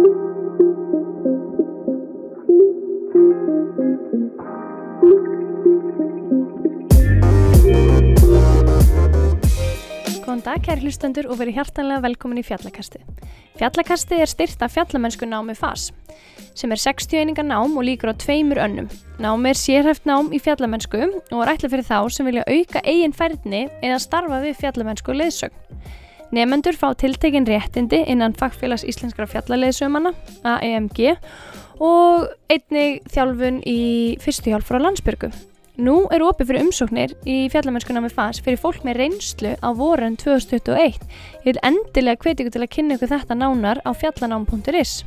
Góðan dag, kæri hlustendur og verið hjartanlega velkomin í Fjallakasti. Fjallakasti er styrt af fjallamennsku námi FAS, sem er 60 einingar nám og líkur á tveimur önnum. Námi er sérhæft nám í fjallamennsku og er ætla fyrir þá sem vilja auka eigin færðni eða starfa við fjallamennsku leðsögn. Nefendur fá tiltekin réttindi innan fagfélags íslenskra fjallaleðsumanna, AEMG, og einnig þjálfun í fyrstu hjálp frá landsbyrgu. Nú er opið fyrir umsóknir í fjallamennskuna með FAS fyrir fólk með reynslu á voran 2021. Ég vil endilega hveti ykkur til að kynna ykkur þetta nánar á fjallanám.is.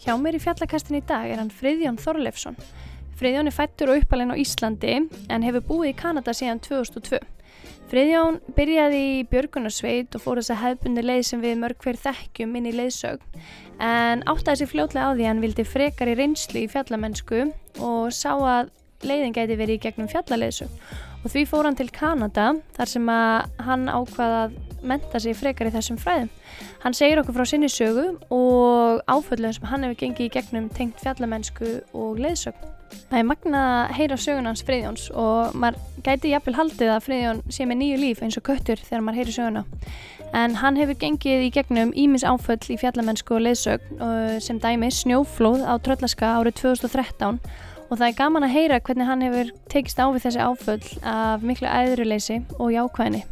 Hjá mér í fjallakastin í dag er hann Friðjón Þorleifsson. Friðjón er fættur og uppalinn á Íslandi en hefur búið í Kanada síðan 2002. Friðjón byrjaði í Björgunarsveit og fór þess að hefbundi leið sem við mörg hver þekkjum inn í leiðsögn en áttaði sér fljótlega á því að hann vildi frekar í reynslu í fjallamennsku og sá að leiðin gæti verið í gegnum fjallaleiðsögn og því fór hann til Kanada þar sem að hann ákvaða að menta sig frekar í þessum fræðum. Hann segir okkur frá sinni sögu og áföllum sem hann hefur gengið í gegnum tengt fjallamennsku og leiðsögn. Það er magna að heyra sögun hans Friðjóns og maður gæti jafnvel haldið að Friðjón sé með nýju líf eins og köttur þegar maður heyri söguna. En hann hefur gengið í gegnum ímis áföll í fjallamennsku og leiðsögn sem dæmi snjóflóð á Tröllaska árið 2013 og það er gaman að heyra hvernig hann hefur tekist á við þessi áföll af miklu æðruleysi og jákvæðinni.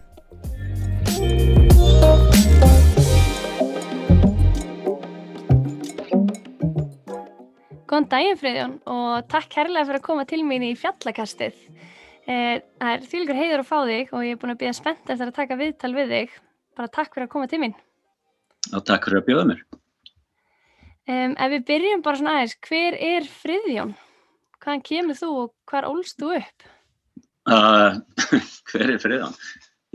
Góðan daginn Friðjón og takk kærlega fyrir að koma til mín í fjallakastið. Eh, það er þýlgur heiður að fá þig og ég er búin að býða spennt eftir að taka viðtal við þig. Bara takk fyrir að koma til mín. Já, takk fyrir að bjóða mér. Um, ef við byrjum bara svona aðeins, hver er Friðjón? Hvaðan kemur þú og hvar ólst þú upp? Uh, hver er Friðjón?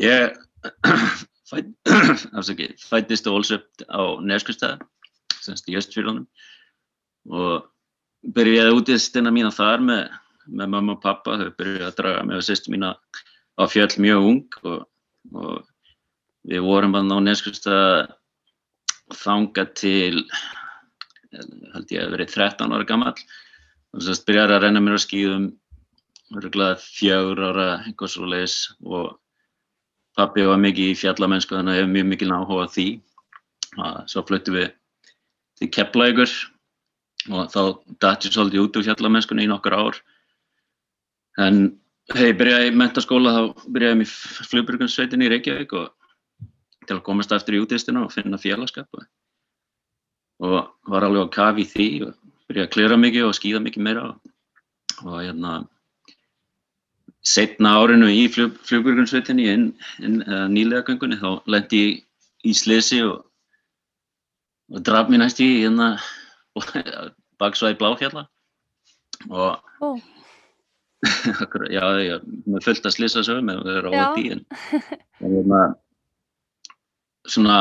Ég fættist og ólst upp á Neskustæða, semst í Östfjörðunum og byrjaði útistina mína þar með, með mamma og pappa. Þau byrjaði að draga mig og sýstu mína á fjöll mjög ung og, og við vorum bara á Neskustæða þanga til, held ég að verið 13 ára gammal og að byrjaði að renna mér á skýðum örgulega fjögur ára eitthvað svo leiðis og pappi var mikið í fjallamennsku þannig að ég hef mjög mikil áhuga því. Og svo fluttum við til Keflavíkur og þá dætti svolítið út úr fjallamennskunni í nokkur ár. En þegar ég byrjaði í mentaskóla þá byrjaði ég í flugbyrgunsveitinni í Reykjavík og til að komast eftir í útistina og finna félagskap og, og var alveg á kafi því og byrjaði að klera mikið og skýða mikið meira og, og hérna setna árinu í flug, flugbyrgunsveitinni inn, inn uh, nýlega gangunni þá lendi ég í slesi og, og draf mér næst í hérna baksvæði bláfjalla og oh. já, já, með fullt að slisa sögum með að vera á því en hérna svona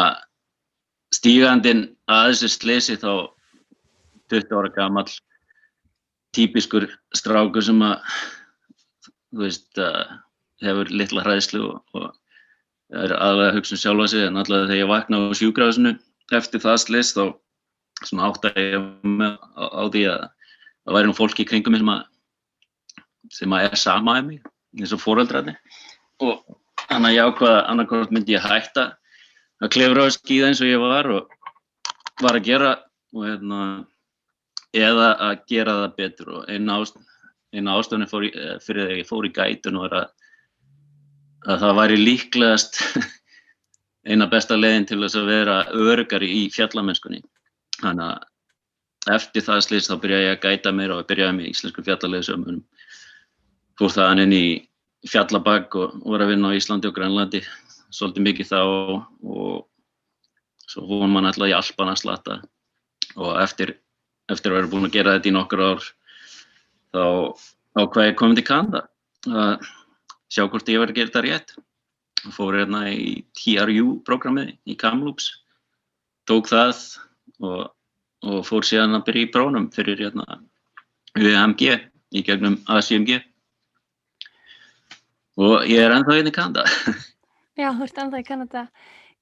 stígandinn að þessu slisi þá 20 ára gammal típiskur strákur sem að þú veist hefur litla hræðslu og, og er aðlega að hugsa um sjálfa sig en allavega þegar ég vakna á sjúkrafsinu eftir það slis þá svona átt að ég með á, á því að það væri nú fólki í kringum sem að sem að er sama af mig eins og fóröldrarni og hann að ég ákvaða annarkort myndi ég hætta að klefra á skíða eins og ég var og var að gera og hérna eða að gera það betur og eina ást, ástöfni fyrir þegar ég fór í gætun og að, að það væri líklegast eina besta leiðin til þess að vera örgari í fjallamennskunni þannig að eftir það slýst þá byrjaði ég að gæta mér og byrjaði með íslensku fjallalegusömmunum fór það hann inn í fjallabag og voru að vinna á Íslandi og Grænlandi svolítið mikið þá og svo fórum maður alltaf í Alpan að slata. Og eftir, eftir að vera búin að gera þetta í nokkur ár þá ákvæði ég komið til Kanada að sjá hvort ég var að gera þetta rétt fór hérna í TRU programmið í Kamloops tók það og, og fór síðan að byrja í brónum fyrir hérna UMG í gegnum ACMG og ég er ennþá hérna í Kanada. Já, þú ert ennþá í Kanada.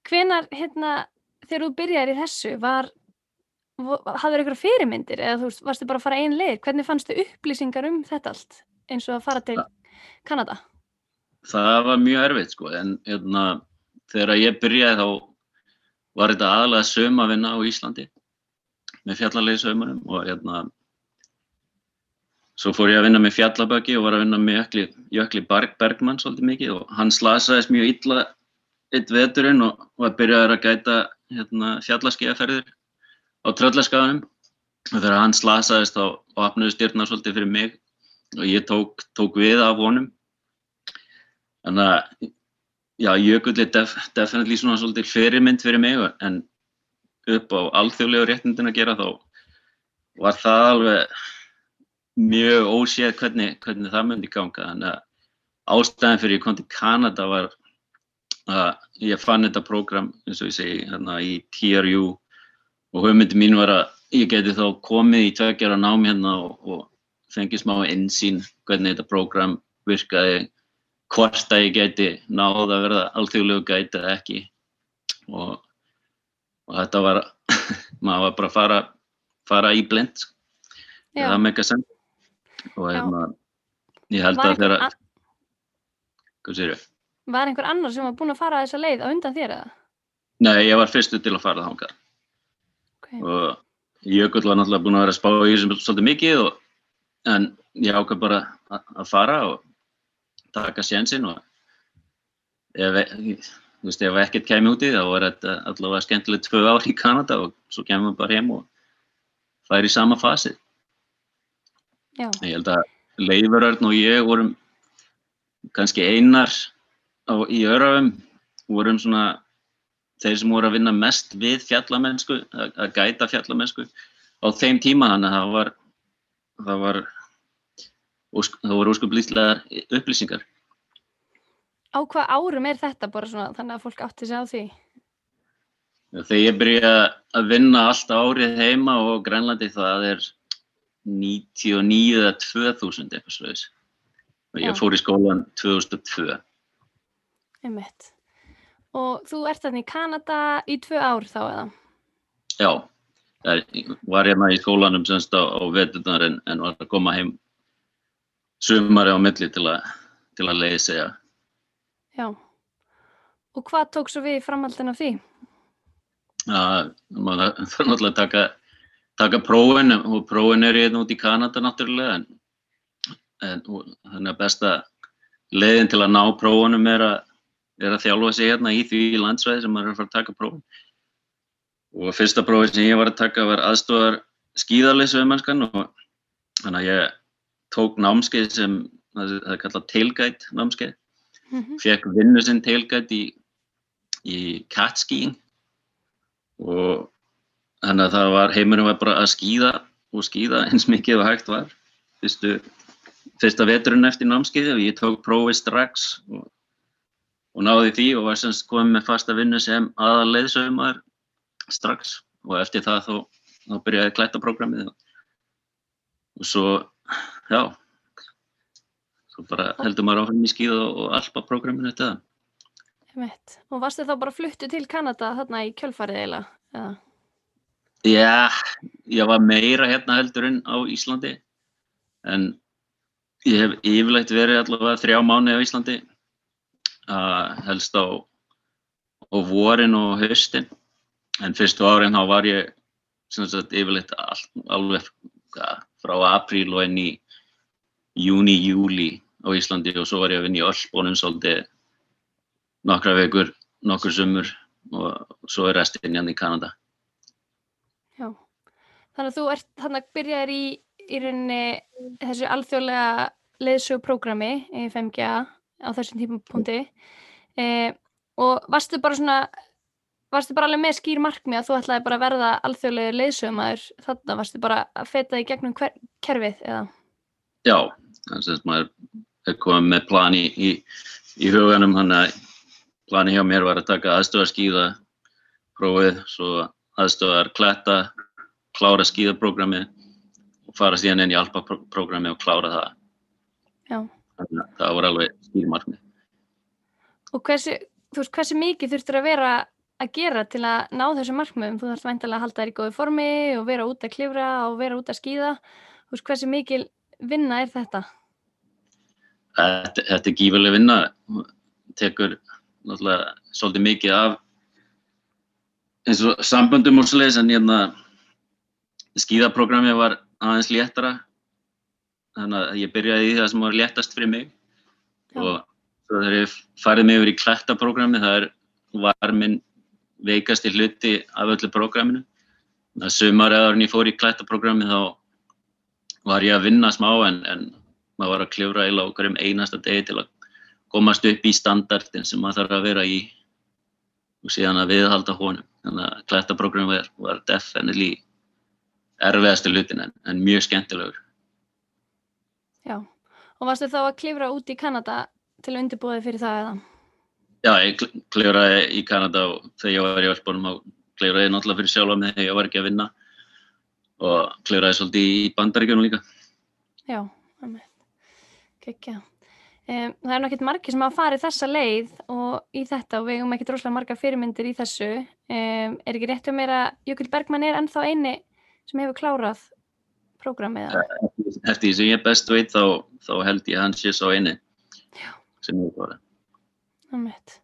Hvenar, hérna, þegar þú byrjaði í þessu, var, hafður ykkur fyrirmyndir eða þú veist, varstu bara að fara einn leið? Hvernig fannstu upplýsingar um þetta allt eins og að fara til Kanada? Það var mjög erfitt, sko, en hérna, þegar ég byrjaði þá var þetta aðalega sömavinna á Íslandi með fjallarlegi sömurum og hérna Svo fór ég að vinna með fjallaböki og var að vinna með Jökli, Jökli Bergmann svolítið mikið og hann slasaðist mjög illa eitt veturinn og var byrjaður að gæta hérna, fjallaskeiðaferðir á tröllaskaðunum og þegar hann slasaðist þá opnuði styrna svolítið fyrir mig og ég tók, tók við af honum. Þannig að já, Jökull er def, definitely svona svolítið fyrirmynd fyrir mig en upp á alþjóðlegu réttindin að gera þá var það alveg mjög óséð hvernig, hvernig það myndi ganga þannig að ástæðan fyrir ég kom til Kanada var að ég fann þetta prógram eins og ég segi hérna í TRU og hugmyndi mín var að ég geti þá komið í tveggjara nám hérna og, og fengið smá einsýn hvernig þetta prógram virkaði hvort að ég geti náða að verða alþjóðlegu gæti eða ekki. Og, og þetta var maður var bara að fara, fara í blend það meika sens og hérna ég held að þeirra hvað sér ég? Var einhver annar sem var búin að fara þessa leið á undan þér eða? Nei, ég var fyrstu til að fara hanga okay. og Jökull var náttúrulega búin að vera að spá í þessum svolítið mikið og, en ég ákvað bara að fara og taka sénsinn og ef, veist, ef ekkert kemur úti þá var þetta allavega skemmtilegt tvö ár í Kanada og svo kemur við bara heim og fær í sama fasi Já. Ég held að Leifurörn og ég vorum kannski einar á, í örafum, vorum svona þeir sem voru að vinna mest við fjallamennsku, að, gæta fjallamennsku á þeim tíma þannig að það var, það var, það voru óskuplýslegar upplýsingar. Á hvað árum er þetta bara svona þannig að fólk átti sig á því? Þegar ég byrja að vinna alltaf árið heima og Grænlandi það er 99 eða 2000 eitthvað sluðis og ég fór í skólan 2002 Einmitt. Og þú ert þarna í Kanada í tvö ár þá eða? Já, það var hérna í skólanum semst á, á veturnar en, en var að koma heim sumari á milli til, a, til að leiði segja Já, og hvað tók svo við framhaldin af því? Það var náttúrulega að taka taka prófin og prófin er hérna út í Kanada náttúrulega en, en þannig að besta leiðin til að ná prófunum er að, er að þjálfa sig hérna í því landsvæði sem maður er að fara að taka prófin og fyrsta prófin sem ég var að taka var aðstofar skíðarleysauðmennskan og þannig að ég tók námskeið sem það er kallað tailgate námskeið mm -hmm. fekk vinnu sinn tailgate í, í cat skiing og Þannig að það var, heimurinn var bara að skýða og skýða eins mikið og hægt var. Fyrstu, fyrsta veturinn eftir námskeiði og ég tók prófið strax og, og náði því og var semst komið með fasta vinnu sem aðal leiðsögumar strax og eftir það þó, þá byrjaði klættaprógramið og svo, já, svo bara heldur maður áfram í skýða og alpaprógraminu þetta. Og varstu þá bara fluttu til Kanada þarna í kjölfarið eiginlega? Já, ég var meira hérna heldur en á Íslandi en ég hef yfirleitt verið allavega þrjá mánu á Íslandi helst á, á vorin og höstin en fyrstu árin þá var ég sagt, yfirleitt all, alveg frá apríl og enn í júni, júli á Íslandi og svo var ég að vinna í Öllbónum svolítið nokkra vekur, nokkur sumur og svo er restinn hérna í Kanada. Já, þannig að þú ert þannig að byrjaðir í, í rauninni þessu alþjóðlega leiðsöguprógrami í 5G á þessum tímapunkti e, og varstu bara svona, varstu bara alveg með skýr markmi að þú ætlaði bara að verða alþjóðlega leiðsögumæður þannig að varstu bara að feta í gegnum hver, kerfið eða? Já, þannig að maður er komið með plani í, í huganum, þannig að plani hjá mér var að taka aðstöðarskíða prófið, svo aðstofar kletta, klára skíðaprógrami og fara síðan inn í alpaprógrami og klára það. Já. Þannig að það voru alveg skýrmarkmið. Og hversu, veist, hversu mikið þurftur að vera að gera til að ná þessu markmiðum? Þú þarfst væntalega að halda þér í góðu formi og vera út að klifra og vera út að skýða. Veist, hversu mikil vinna er þetta? Þetta, þetta er gífurlega vinna. Tekur náttúrulega svolítið mikið af eins og samböndum og sliðis en hérna skýðaprogrammi var aðeins léttara þannig að ég byrjaði í það sem var léttast fyrir mig Já. og þegar ég farið mig yfir í klættaprogrammi það er, var minn veikasti hluti af öllu programminu þannig að sumar eða orðin ég fór í klættaprogrammi þá var ég að vinna smá en, en maður var að kljóra eila okkur um einasta degi til að komast upp í standardin sem maður þarf að vera í og síðan að viðhalda honum þannig að klættaprogrammi var, var definitely erfiðastu hlutin en, en mjög skemmtilegur. Já, og varstu þá að klifra út í Kanada til að undirbúið fyrir það eða? Já, ég klifraði í Kanada þegar ég var í Ölbónum og klifraði náttúrulega fyrir sjálfa mig þegar ég var ekki að vinna og klifraði svolítið í bandaríkjunum líka. Já, gekkja. Um, það er náttúrulega margir sem hafa farið þessa leið og í þetta og við hefum ekki droslega marga fyrirmyndir í þessu. Um, er ekki rétt um mér að Jökull Bergman er ennþá eini sem hefur klárað prógramið? Eftir því sem ég best veit þá, þá held ég hans ég sá eini Já. sem hefur klárað.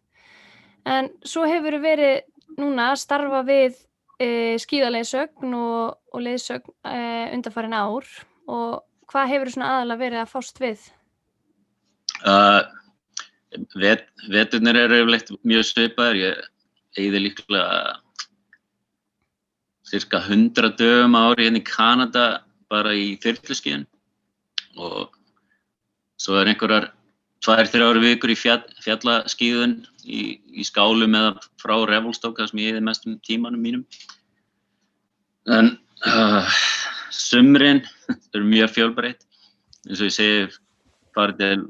En svo hefur verið núna að starfa við e, skíðalegisögn og, og legisögn e, undarfarin ár og hvað hefur svona aðalega verið að fást við? Uh, vet, veturnir eru yfirleitt mjög svipaður, ég eigði líklega cirka 100 dögum ári hérna í Kanada bara í þyrfluskíðin og svo er einhverjar tvær, þrjári vikur í fjall, fjallaskíðun í, í skálum eða frá Revolstóka sem ég hefði mest um tímanum mínum. En uh, sumrin er mjög fjölbreytt. Eins og ég segi farið til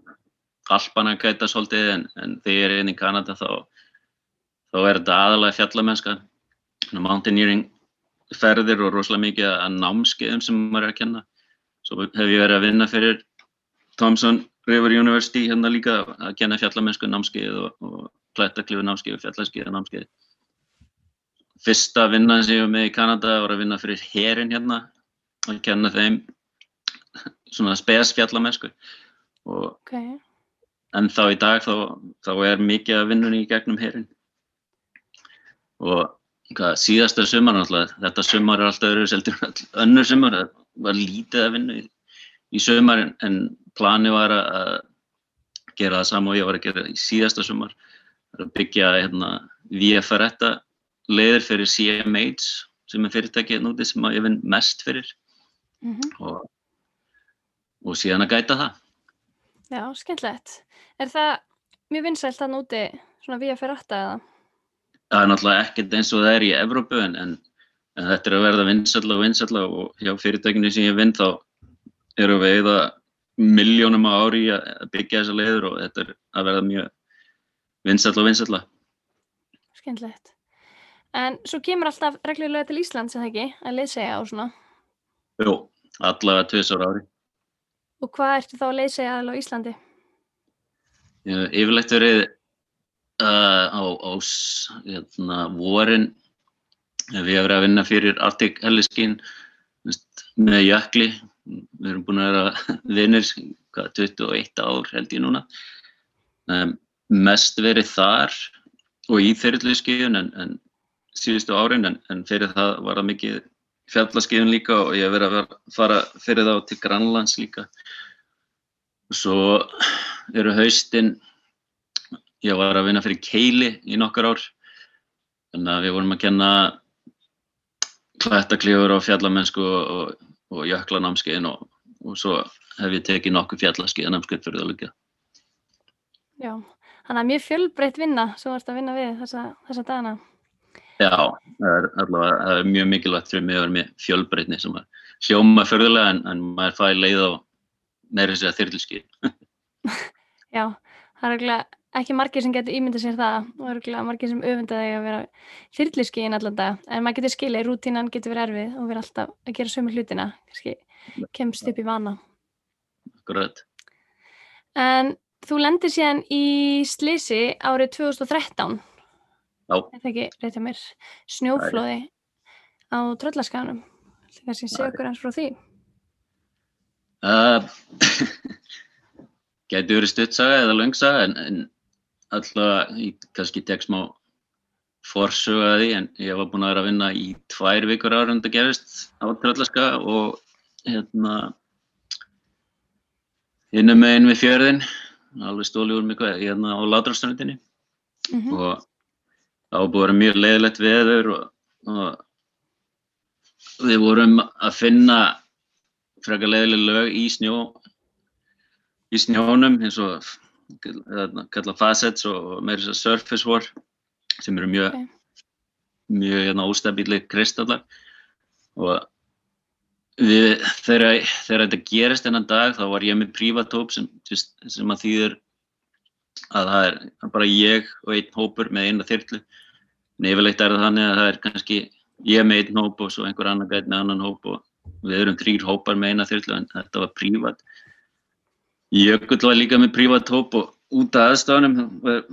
Alpana gæta svolítið en, en þegar ég er inn í Kanada þá, þá er þetta aðalega fjallamennska mountaineering ferðir og rosalega mikið að námskeiðum sem maður er að kenna. Svo hef ég verið að vinna fyrir Thompson River University hérna líka að kenna fjallamennsku námskeið og, og klættaklifu námskeið og fjallarskeiða námskeið. Fyrsta vinnan sem ég var með í Kanada var að vinna fyrir herin hérna að kenna þeim svona spes fjallamennsku okay. en þá í dag þá, þá er mikið að vinnunni í gegnum herin og hvað, síðasta sumar náttúrulega, þetta sumar er alltaf öðru seldur önnur sumar, það var lítið að vinna í, í sumar en, en plani var að gera það saman og ég var að gera í síðasta sumar að byggja hérna, VFR-etta leiðir fyrir CMH sem er fyrirtækið núti sem ég vinn mest fyrir mm -hmm. og, og síðan að gæta það. Já, skemmtilegt. Er það mjög vinsælt að núti svona VFR-etta eða? Það er náttúrulega ekkert eins og það er í Evrópu en, en, en þetta er að verða vinsalla og vinsalla og hjá fyrirtækinu sem ég vinn þá eru við eða miljónum á ári að byggja þessa leiður og þetta er að verða mjög vinsalla og vinsalla. Skendlegt. En svo kemur alltaf reglulega til Íslands, eða ekki, að leiðsegja á svona? Jú, allavega tviðsár ári. Og hvað ertu þá að leiðsegja alveg á Íslandi? Yfirlegt verið uh, á, á hérna, vorin. Við verið að vinna fyrir Arctic Helliskin með jökli. Við erum búin að vera vinnir 21 ár held ég núna. Um, mest verið þar og í þeirrliðskíðun en, en síðustu árin en, en fyrir það var það mikið fjallaskíðun líka og ég hef verið að fara fyrir þá til Grænlands líka. Og svo eru haustinn Ég var að vinna fyrir Keili í nokkar ár. Þannig að við vorum að kenna klættaklífur og fjallamennsku og, og, og jöklanámskeiðin og, og svo hef ég tekið nokkuð fjallaskeiðanámskeið fyrir það líka. Já, þannig að mjög fjölbreytt vinna þú ert að vinna við þessa, þessa dagana. Já, það er, allavega, það er mjög mikilvægt fyrir mig að vera með fjölbreytni sem að hljóma förðulega en, en maður fæði leið á meira þess að þyrlskið. Já, það er ekki margir sem getur ímyndað sér það og örgulega margir sem öfundaði að vera þyrliski í allan dag, en maður getur skilja rútínan getur verið erfið og vera alltaf að gera sömu hlutina, kannski kemst upp í vana. Akkurat. En þú lendir síðan í Slisi árið 2013 Já. Þetta ekki, reytið mér? Snjóflóði á tröllaskanum Það segja okkur eins frá því? Uh, gæti verið stuttsaga eða löngsaga en, en alltaf ég kannski tek smá forsöga því en ég var búinn að vera að vinna í tvær vikur ára það gerist á Tröllaska og hérna hinnum meginn við fjörðin alveg stóli úr mig hvað hérna á Látrastöndinni mm -hmm. og það var búið að vera mjög leiðilegt veður og, og við vorum að finna frekar leiðileg lög í snjó í snjónum eins og kalla facets og meira að surface war sem eru mjög Ok. mjög hérna, óstabíli kristallar. Og við, þegar, þegar þetta gerist þennan dag þá var ég með prívatóp sem, sem að þýðir að það er bara ég og einn hópur með eina þyrlu. Yfirleitt er það þannig að það er kannski ég með einn hóp og svo einhver annar gæt með annan hóp og við erum þrýr hópar með eina þyrlu en þetta var prívat Jökull var líka með prívat hóp og út af aðstafanum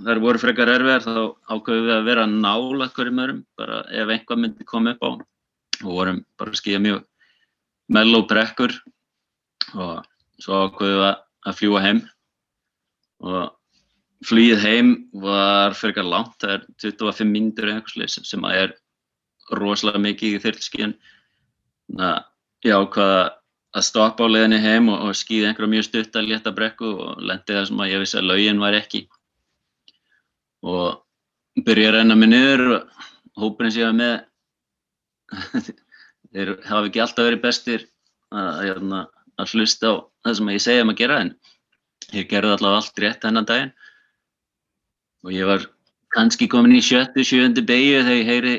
þar voru frekar erfiðar þá ákveðum við að vera nála hverjum öðrum bara ef einhvað myndi koma upp á. Og vorum bara að skýja mjög melló brekkur og svo ákveðum við að fljúa heim. Og flýið heim var frekar langt, það er 25 mínútur eða eitthvað slið sem að er rosalega mikið í þyrlskíðan þannig að ég ákvaða að stoppa á leiðinni heim og, og skýða einhverja mjög stutt að létta brekku og lendi það sem að ég vissi að laugin var ekki. Og byrja að renna mig niður og hópurinn séu með þeir hafa ekki alltaf verið bestir að, að, að hlusta á það sem ég segja um að gera en ég gerði allavega allt rétt hennan daginn. Og ég var kannski komin í sjöttu, sjöundu beigju þegar ég heyri,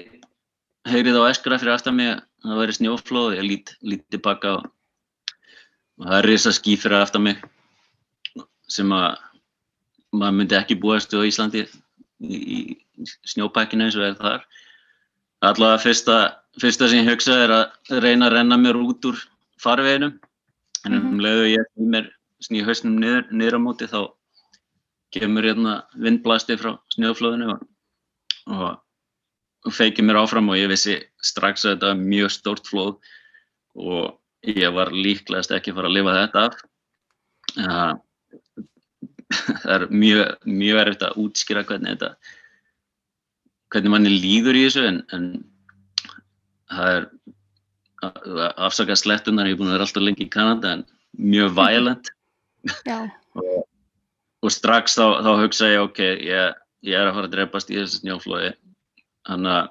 heyrið á eskra fyrir aftan mig að það væri snjóflóð. Og ég lít, lít tilbaka og, og það er risa ský fyrir aftan mig sem að maður myndi ekki búast á Íslandi í, í snjópakkinu eins og er þar. Allavega fyrsta, fyrsta sem ég hugsa er að reyna að renna mér út úr farveginum. En um leiðu ég mér snýja hausnum niður, niður á móti þá kemur hérna vindblasti frá snjóflóðinu og, og, feikir mér áfram og ég vissi strax að þetta var mjög stórt flóð og ég var líklegast ekki að fara að lifa þetta af. Það er mjög, mjög erfitt að útskýra hvernig þetta, hvernig manni líður í þessu en, en það er afsakað slettunar, ég er búin að vera alltaf lengi í Kanada en mjög violent. Og, og strax þá, þá hugsa ég ok, ég, ég er að fara að drepast í þessu snjóflóði. Þannig að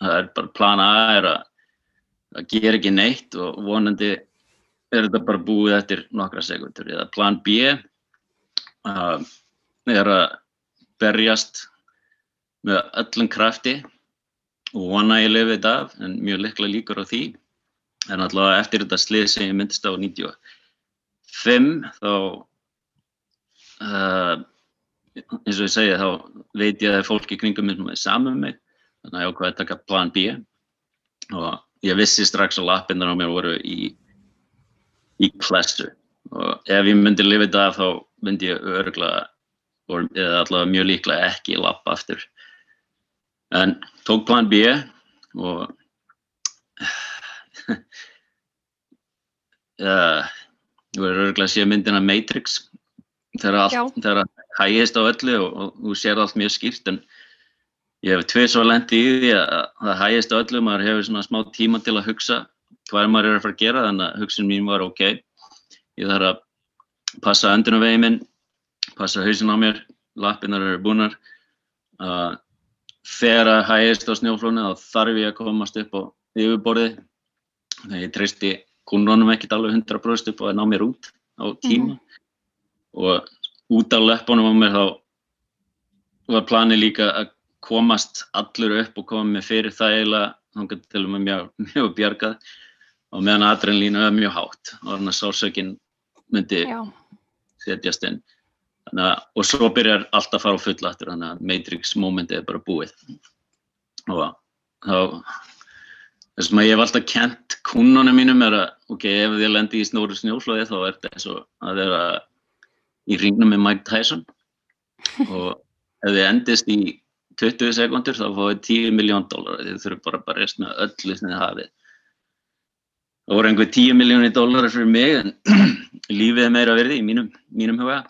það er bara plan A er að það ger ekki neitt og vonandi er þetta bara búið eftir nokkra sekundur eða plan B uh, er að berjast með öllum krafti og vona ég lifið þetta af en mjög liklega líkur á því. En allavega eftir þetta slið sem ég myndist á 95 þá uh, eins og ég segja þá veit ég að það er fólk í kringum minn sem er saman með mig. Þannig að ég ákvaði að taka plan B og ég vissi strax að lappinnar á mér voru í í klessu. Og ef ég myndi lifið þetta af þá myndi ég öruglega eða allavega mjög líklega ekki lappa aftur. En tók plan B og uh, ég verður öruglega að sé myndina Matrix þegar hægist á öllu og, og þú sér allt mjög skýrt en ég hef tvið svo lendi í því að það hægist á öllu maður hefur svona smá tíma til að hugsa hvað maður er að fara að gera þannig að hugsun mín var ok. Ég þarf að passa öndunum veginn minn passa hausin á mér lappinnar eru búnar. Uh, þegar að hægist á snjóflónu þá þarf ég að komast upp á yfirborði þegar ég treysti kúnunum ekkert alveg 100% upp á að ná mér út á tíma. Mm. og út af löpunum á mér þá var planið líka að komast allur upp og koma mig fyrir það eiginlega þá til og með mjög, mjög bjargað. Og meðan adrenalínu er mjög hátt og þannig að sálsökin myndi Já. setjast inn. Að, og svo byrjar allt að fara á fulla aftur þannig að Matrix momenti er bara búið. Og þá þess að ég hef alltaf kent kunnunum mínum er að ok, ef ég lendi í snóru snjóflóði þá er þetta eins og að vera í ringnum með Mike Tyson. Og ef þið endist í 20 sekundur þá fáið 10 miljón dólar þið þurfum bara að barjast með öllu sem þið hafið. Það voru einhver 10 miljónir dólar fyrir mig en lífið er meira verði í mínum, mínum huga.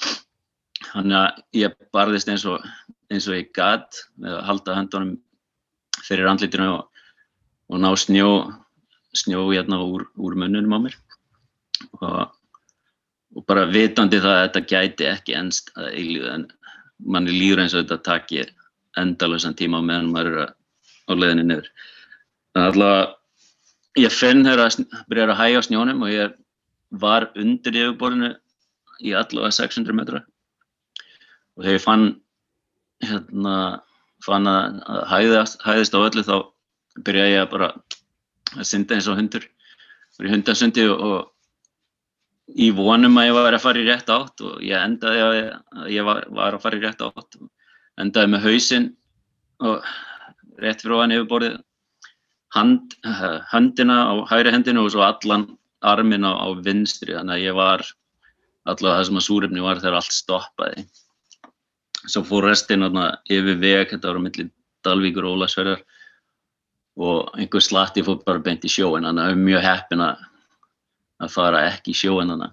Þannig að ég barðist eins og eins og ég gæt með að halda höndunum fyrir andlitinu og, og ná snjó snjó hérna úr, úr munnunum á mér. Og, og bara vitandi það að þetta gæti ekki ennst að eilíðu en manni líður eins og þetta takir endalösan tíma á meðan maður er á leðinni niður. Þannig að alltaf ég finn þegar að byrja að hægja á snjónum og ég var undir yfirborðinu í allavega 600 metra. Og þegar ég fann hérna fann að hæðast, hæðist á öllu þá byrja ég að bara að synda eins og hundur. Ég hundasundi og, í vonum að ég var að fara í rétt átt og ég endaði að ég, ég var, var að fara í rétt átt. og endaði með hausinn og rétt fyrir ofan yfirborðið. Hand, höndina á hægri hendinu og svo allan armin á, á vinstri. Þannig að ég var allavega það sem að súrefni var þegar allt stoppaði. Svo fór restinn yfir veg þetta var á milli Dalvíkur og Ólasverðar og einhver slatti fór bara beint í sjóin þannig að það er mjög heppin að að fara ekki í sjóin þannig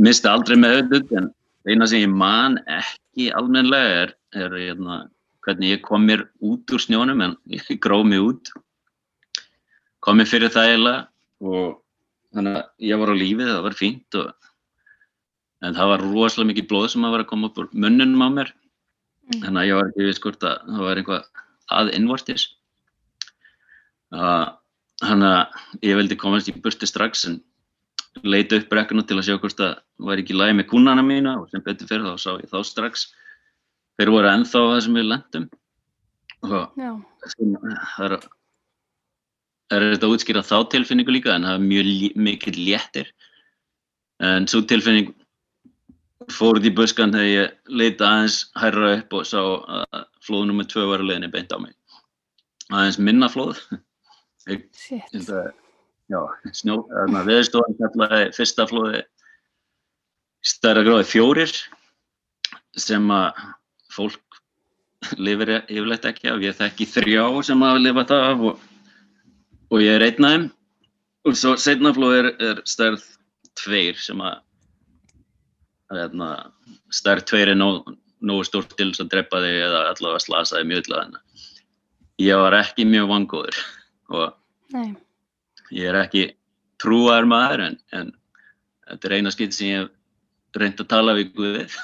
misti aldrei með auðvitað en eina sem ég man ekki almenlega er, er hérna, hvernig ég kom mér út úr snjónum en ég gróð mér út. Kom mér fyrir það eiginlega og þannig að ég var á lífið það var fínt og, en það var rosalega mikið blóð sem að var að koma upp úr munnunum á mér. Mm. þannig að ég var ekki við skort að það var einhvað að innvortis. Þannig að ég vildi komast í burti strax en leita upp brekkuna til að sjá hvort það var ekki lægi með kúnana mína og sem betur fyrir þá sá ég þá strax þeir voru ennþá það sem við lendum og það er, er þetta útskýra þá tilfinningu líka en það er mjög mikið léttir. En svo tilfinning fór út í buskan þegar ég leita aðeins hærra upp og sá að flóð nr. 2 var að leiðinni beint á mig. Aðeins minna flóð. Ég, Já, viðstofan kallaði fyrsta flóði stærra gráði fjórir sem að fólk lifir yfirleitt ekki af. Ég þekki þrjá sem hafa lifað það af og, og ég er einn af þeim. Og svo setna flóði er, er stærð tveir sem að hérna, stærð tveir er nógu nóg stórt til þess að drepa þig eða allavega slasa þig mjög til að hennar. Ég var ekki mjög vangóður og Nei ég er ekki trúar maður en, en þetta er eina skipt sem ég reyndi að tala við Guðið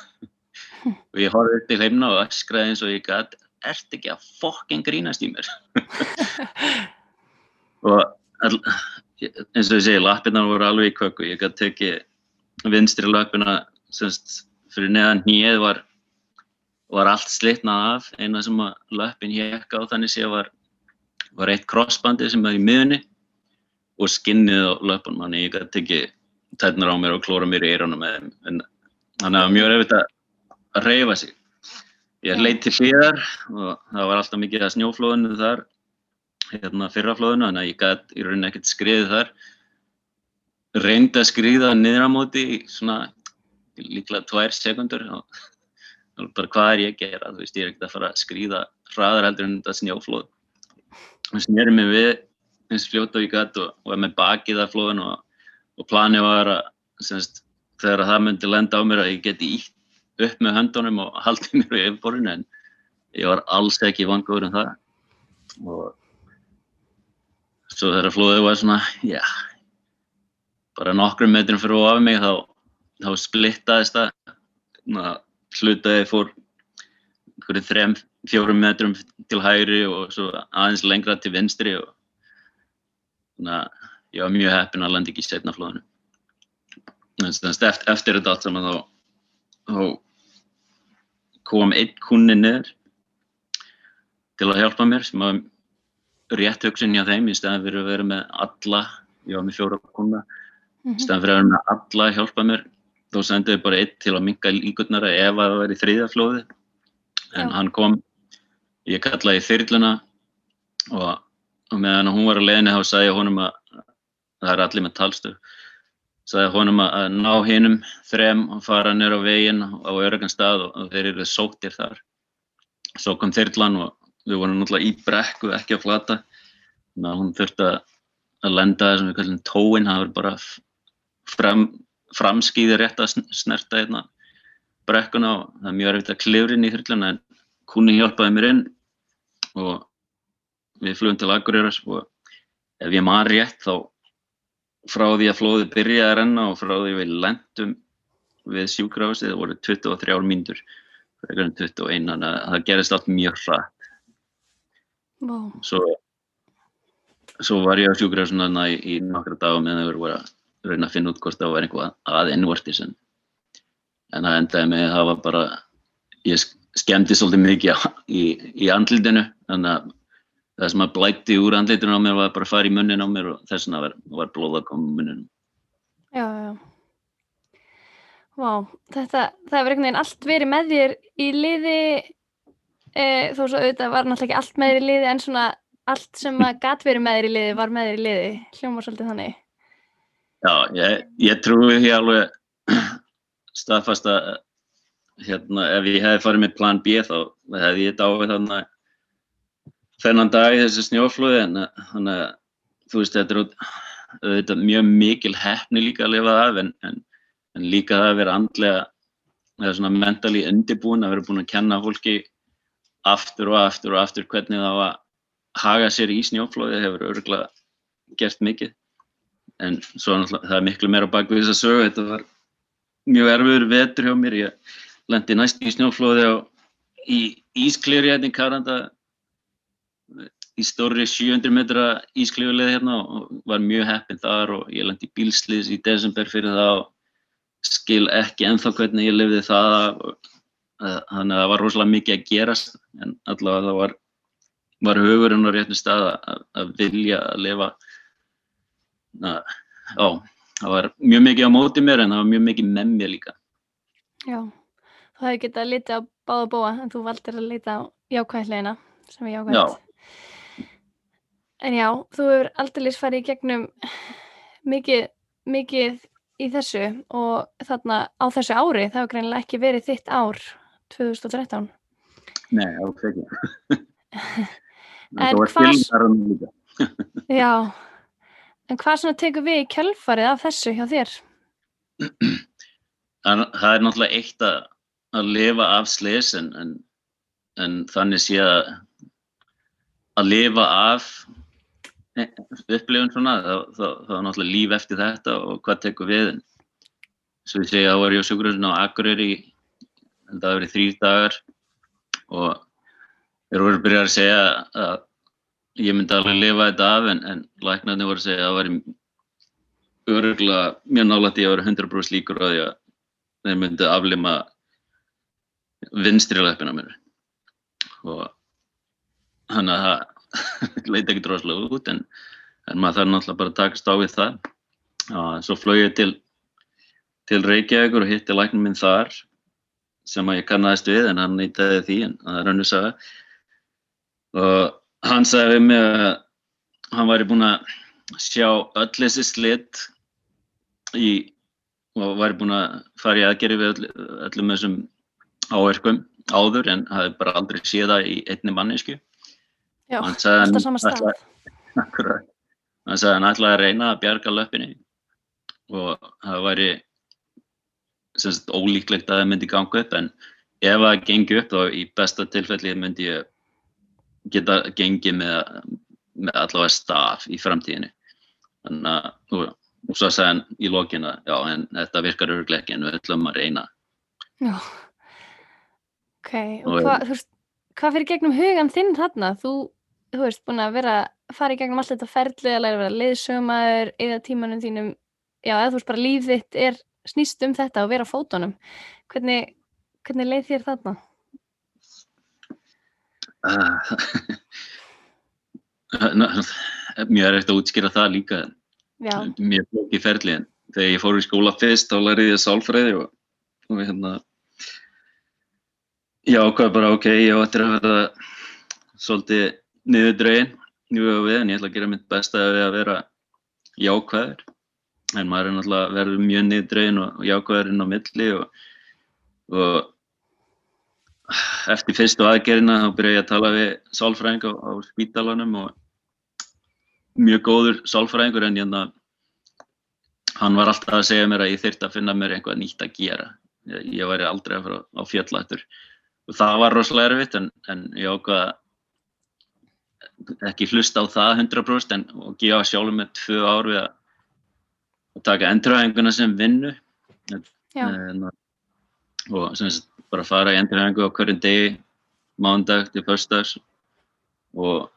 og ég horfði til heimna og öskraði eins og ég gæti ert ekki að fokkin grínast í mér? Og all, eins og ég segi lappinnar voru alveg í kökku ég gæti tekið vinstri lappina semst fyrir neðan nýið var var allt slitnað af. Eina sem að lappin hekka á þannig sé var var eitt crossbandi sem var í miðunni og skinnið á löpunum þannig ég gæti ekki tætnar á mér og klóra mér í þeim. En þannig að það var mjög erfitt að reyfa sig. Ég leitt til hlýðar og það var alltaf mikið að snjóflóðinu þar hérna fyrraflóðinu þannig að ég gæti í rauninni ekkert skriðið þar. Reyndi að skriða niður á móti í svona líklega tvær sekundur og bara hvað er ég að gera? Þú veist ég er ekkert að fara að skriða hraðar heldur en þetta snjóflóð. Og snýrið mig við eins fljóta og ég gæti og, og er með bakið af flóðun og, og planið var að semst, þegar það myndi lenda á mér að ég geti ítt upp með höndunum og haldið mér í yfirborðinu en ég var alls ekki vangur um það. Og svo þegar flóðið var svona, já bara nokkrum metrum fyrir ofið mig þá, þá splittaðist það. Hlutaði fór einhverju þrem, fjórum metrum til hægri og svo aðeins lengra til vinstri og þannig að ég var mjög heppin að landa ekki í setna flóðinu eftir, eftir þetta allt saman þá, þá kom einn kunni niður til að hjálpa mér sem var rétt hugsun hjá þeim í stæðan fyrir að vera með alla ég var með fjóra kuna í stæðan fyrir að vera með alla að hjálpa mér. Þá sendiði bara einn til að minga líkurnar ef að það væri þriðaflóði en Já. hann kom ég kallaði þyrluna og og meðan hún var að leiðinni þá sagði ég honum að það er allir með talstöð sagði honum að ná hinnum þrem og fara nýra á veginn á örgan stað og þeir eru sóttir þar. Svo kom þyrlan og við vorum náttúrulega í brekku, ekki á flata. Þannig að hún þurfti að lenda það sem við kallum tóin, það var bara fram, framskýði rétt að snerta hérna brekkuna og það er mjög erfitt að klifra inn í þyrluna en kúni hjálpaði mér inn og við flugum til Akureyras og ef ég maður rétt þá frá því að flóði byrjaði að renna og frá því við lendum við sjúkrafastið það voru 23 mínútur frekar en 21 þannig að það gerist allt mjög hrætt wow. svo, svo var ég á sjúkrafastuna í, í nokkra dagum meðan þau voru að reyna að finna út hvort það var einhvað að innvortis en, en það endaði með það var bara ég skemmti svolítið mikið í, í andlitinu þannig að það sem að blætti úr andlitinu á mér var bara að fara í munnin á mér og þess vegna var, var blóð að koma í munnin Já, já Vá, þetta, það hefur einhvern veginn allt verið með þér í liði e, þó svo auðvitað var náttúrulega ekki allt með þér í liði en svona allt sem að gatt verið með þér í liði var með þér í liði, hljómar svolítið þannig. Já, ég, ég trúi því alveg staðfast að hérna, ef ég hef farið með plan B þá hefði ég dáið þannig þennan dag í þessu snjóflóði en þannig að þú veist þetta er auðvitað mjög mikil hefni líka að lifa af en, en, en líka það að vera andlega eða svona mentali undirbúin að vera búin að kenna fólki aftur og aftur og aftur hvernig það var að haga sér í snjóflóði hefur örgulega gert mikið. En svo það er miklu meira bak við þess að sögu. Þetta var mjög erfiður vetur hjá mér. Ég lendi næst í snjóflóði og í Ísklýri hérna í Karanda í stórri 700 metra ísklifuleið hérna og var mjög heppinn þar og ég lendi í bílsliðs í desember fyrir það og skil ekki enþá hvernig ég lifði það eh, þannig að það var rosalega mikið að gerast en allavega það var, var hugurinn á réttu stað að, að vilja að lifa. Að, á, það var mjög mikið á móti mér en það var mjög mikið með mér líka. Já, þú hefði getað að lita á báða búa en þú valdir að lita á jákvæðleina sem er jákvæð Já En já, þú hefur aldrei farið í gegnum mikið, mikið í þessu og þarna á þessu ári, það hefur greinilega ekki verið þitt ár 2013. Nei, ok, ekki. en hvað... já, en hvað svona tekur við í kjölfarið af þessu hjá þér? Það, það er náttúrulega eitt að, að lifa af slis en, en, en þannig sé að að lifa af upplifun svona, þá er náttúrulega líf eftir þetta og hvað tekur við en svo ég segja, þá var ég á sjúkurhúsinu á Akureyri það hefur verið þrýr dagar og þeir voru byrjað að segja að ég myndi alveg lifa þetta af en, en læknarnir voru að segja að það væri öruglega mjög nálægt ég að vera 100% líkur á því að þeir myndi aflima vinstri leppina mér. Og hann að það leiti ekki droslega út en, en maður þarf náttúrulega bara að takast á við það. Og svo flög ég til til Reykjavíkur og hitti læknum minn þar sem að ég kannast við en hann nýtaði því en það er hannu saga. Og hann sagði við mig að hann væri búin að sjá öll þessi slitt í og væri búin að fara í aðgerri við öll, öllum þessum áverkum áður en hafi bara aldrei séð það í einni mannesku Já, alltaf sama stað. Akkurat. Hann sagði hann ætlaði að reyna að bjarga löppinni og það væri semst ólíklegt að það myndi ganga upp en ef það gengi upp þá í besta tilfelli myndi ég geta gengið með, með allavega staf í framtíðinu. Þannig að, og, og svo sagði hann í lókinu að já, en þetta virkar en við ætlum að reyna. Já, ok, og, og hvað, hvað fyrir gegnum hugan þinn þarna? Þú þú veist, búin að vera að fara í gegnum allt þetta ferli að læra að vera leiðsögumæður eða tímanum þínum já, eða þú veist bara líf þitt er snýst um þetta og vera á fótunum hvernig, hvernig leið þér þarna? Uh, Mér er eftir að útskýra það líka já. mér flók í ferli en þegar ég fór í skóla fyrst þá læriði ég sálfræði og, og hérna já, hvað bara ok, ég ætti að vera svolítið niður draugin við en ég ætla að gera mitt besta við að vera jákvæður. En maður er náttúrulega verður mjög niðurdrögin og, og jákvæðurinn á milli og, og eftir fyrstu aðgerina þá byrja ég að tala við sálfræðing á, á spítalanum og mjög góður sálfræðingur en hérna hann var alltaf að segja mér að ég þurfti að finna mér einhvað nýtt að gera. Ég, ég væri aldrei að fara á fjallættur og það var rosalega erfitt en, en ég ákvaða ekki hlusta á það 100% en og gefa sjálfur með tvö ár við að, að taka endurhæfinguna sem vinnu. En, og sem sagt bara fara í endurhæfingu á hverjum degi mándag til fyrstags og,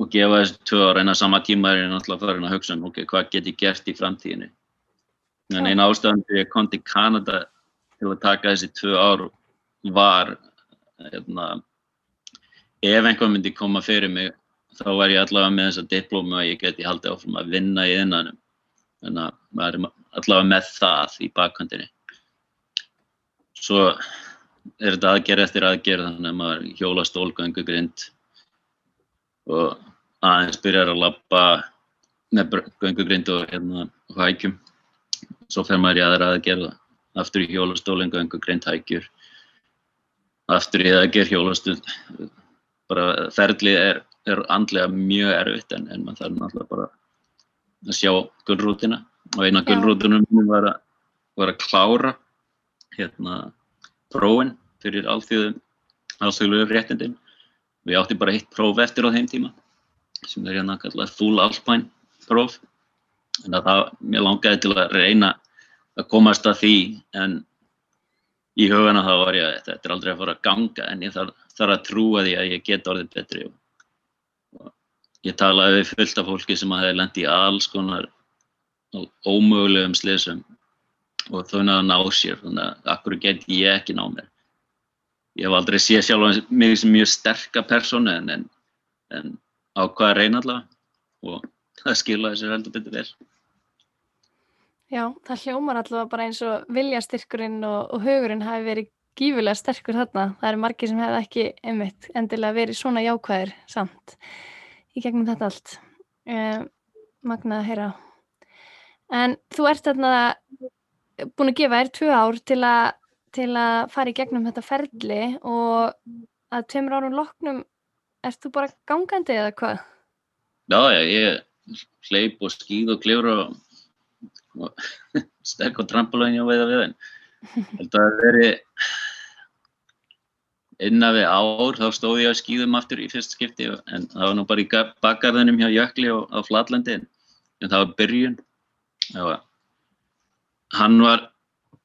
og gefa þessu tvö ára en að sama tíma er ég náttúrulega farin að hugsa um ok, hvað get ég gert í framtíðinu en eina ástæðan fyrir ég kom til Kanada til að taka þessi tvö ár var hérna, ef einhver myndi koma fyrir mig þá var ég allavega með þessa diplómi og ég geti haldið áfram að vinna í innanum þannig að maður er allavega með það í bakkvöndinni svo er þetta aðgerð eftir aðgerð þannig að maður hjóla stólgöngu grind og aðeins byrjar að lappa með göngu grind og hérna hækjum. Svo fer maður í aðra aðgerð aftur í hjólastólinn, göngu grind hækjur. Aftur í aðgerð hjólastund bara ferlið er, er andlega mjög erfitt en, en maður þarf náttúrulega bara að sjá gullrútina. Og eina gullrútunum var, var að klára hérna prófin fyrir alþjóðum alþjóðluður réttindin. Ég átti bara eitt próf eftir á þeim tíma sem er hérna kallað full alpine próf. En það, mér langaði til að reyna að komast að því en í hugana þá var ég að þetta er aldrei að fara að ganga en ég þarf, þarf að trúa því að ég get orðið betri og, og ég talaði við fullt af fólki sem að hefði lendi í alls konar ómögulegum slesum og þau náðu að ná sér þannig að akkur get ég ekki ná mér? Ég hef aldrei séð sjálf mig sem mjög sterka persónu en, en, en ákvaða að reyna allavega og það skiljaði sér heldur betur vel Já, það hljómar allavega bara eins og viljastyrkurinn og, og hugurinn hafi verið gífilega sterkur þarna. Það eru margir sem hefði ekki einmitt endilega verið svona jákvæðir samt í gegnum þetta allt. Um, Magna að heyra. En þú ert þarna búin að gefa þér tvö ár til að, til að fara í gegnum þetta ferli og að tveimur árum loknum ert þú bara gangandi eða hvað? Já, ég hleyp og skýð og klifur og, og stekk og trampolóin og veiða við henn. Þetta að veri innan við ár þá stóð ég að skýðum aftur í fyrst skipti en það var nú bara í bakgarðinum hjá Jökli og á Flatlandi en það var byrjun. Það var hann var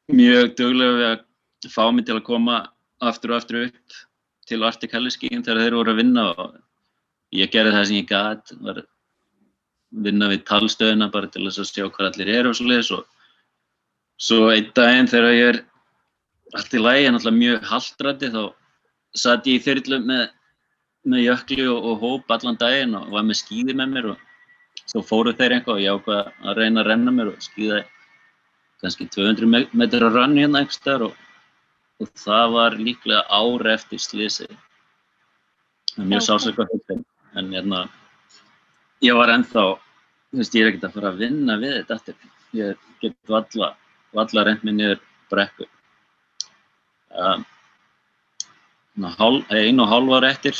mjög döglega við að fá mig til að koma aftur og aftur upp til Arctic Helleskíin þegar þeir voru að vinna og ég gerði það sem ég gæt var vinna við talstöðuna bara til þess að sjá hvað allir eru og svo leiðis og svo einn daginn þegar ég er allt í lægi, en alltaf mjög haldrætti þá satt ég í þyrlu með, með jökli og, og hóp allan daginn og var með skýði með mér og svo fóru þeir einhvað og ég ákvaði að reyna að renna mér og skýða kannski 200 metra rann hérna einhvers þar og, og það var líklega ári eftir slísi mjög höfðin en hérna ég var ennþá, þú veist ég er ekkert að fara að vinna við þetta eftir ég get valla, valla reynd mér niður brekku um, einu og hálf ára eftir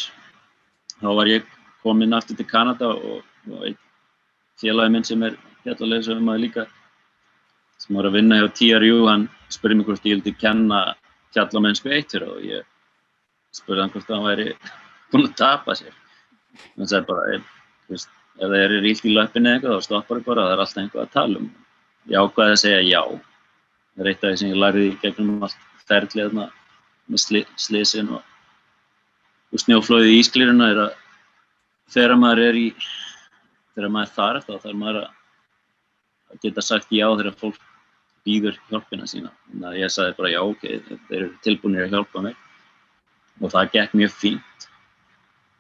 þá var ég komin aftur til Kanada og, og einn félagi minn sem er fjallarlega sem maður líka sem var að vinna hjá TRU, hann spurði mig hvort ég vildi kenna fjallamennsku eittur og ég spurði hann hvort hann væri búinn að tapa sér. Hann sagði bara, ef, veist, ef það er ríkt í löppinni eitthvað þá stoppar það bara, það er alltaf einhvað að tala um. Ég ákvaði að segja já. Það er eitt af því sem ég lærði gegnum allt ferðlið með sli, slisin og, og snjóflóðið í ísklýruna er að þegar maður er í, þegar maður er þar þá þarf maður að geta sagt já þegar fólk býður hjálpina sína. Þannig að ég sagði bara já, ok, þeir eru tilbúinir að hjálpa mig og það gekk mjög fínt.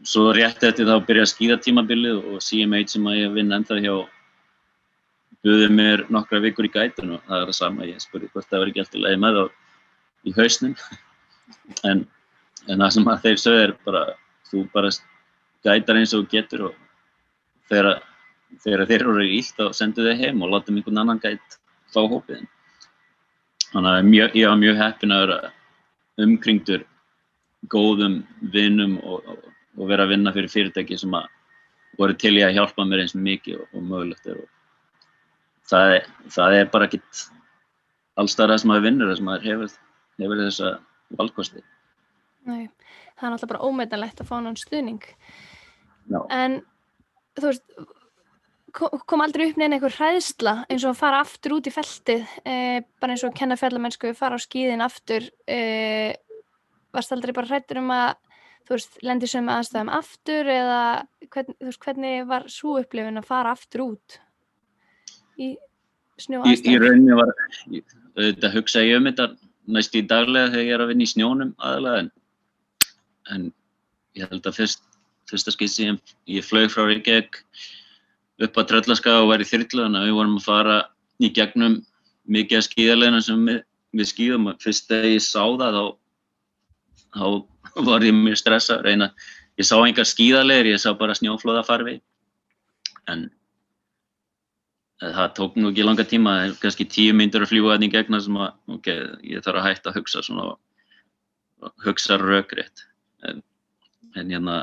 Svo rétt eftir þá byrjaði skíðatímabilið og CMH sem að ég vinn ennþá hjá buðið mér nokkra vikur í gætun og það er það sama, ég spurði hvort það var ekki alltaf leiði með þá í hausnum en, en það sem að þeir sögðu er bara þú bara gætar eins og getur og þegar þegar þeir eru ílt þá sendu þau heim og láta einhvern annan gæt fá hópiðin. Þannig að mjög, ég var mjög heppin að vera umkringdur góðum vinnum og, og, og vera að vinna fyrir fyrirtæki sem að voru til í að hjálpa mér eins mikið og, og mögulegt er. Það, er það er bara ekkit allstæðar það sem maður vinnur, það sem maður hefur, hefur þessa valkosti. Nei, það er náttúrulega bara ómetanlegt að fá náttúrulega stuðning. Já. En þú veist, kom aldrei upp neina einhver hræðsla eins og að fara aftur út í feltið, eh, bara eins og að kenna fjallamennsku, fara á skíðin aftur, eh, varst aldrei bara hrættur um að þú veist, lendir sem aðstæðum aftur eða hvern, veist, hvernig var svo upplifin að fara aftur út í snjó aðstæðum? Í, í rauninni var, þetta hugsa ég um þetta næst í daglega þegar ég er að vinna í snjónum aðalega en, en ég held að fyrst, fyrsta skýrst sem ég flög frá Reykjavík upp á Tröllaska og var í þyrlu þannig að við vorum að fara í gegnum mikið af skíðarlegina sem við, við skíðum og fyrst þegar ég sá það þá, þá var ég mjög stressað reyna, ég sá engar skíðarlegir ég sá bara snjóflóða farfi en það tók nú ekki langa tíma. Kannski tíu myndur að fljúa þetta í gegna sem að ok, ég þarf að hætta að hugsa svona hugsa rökriðt en, en hérna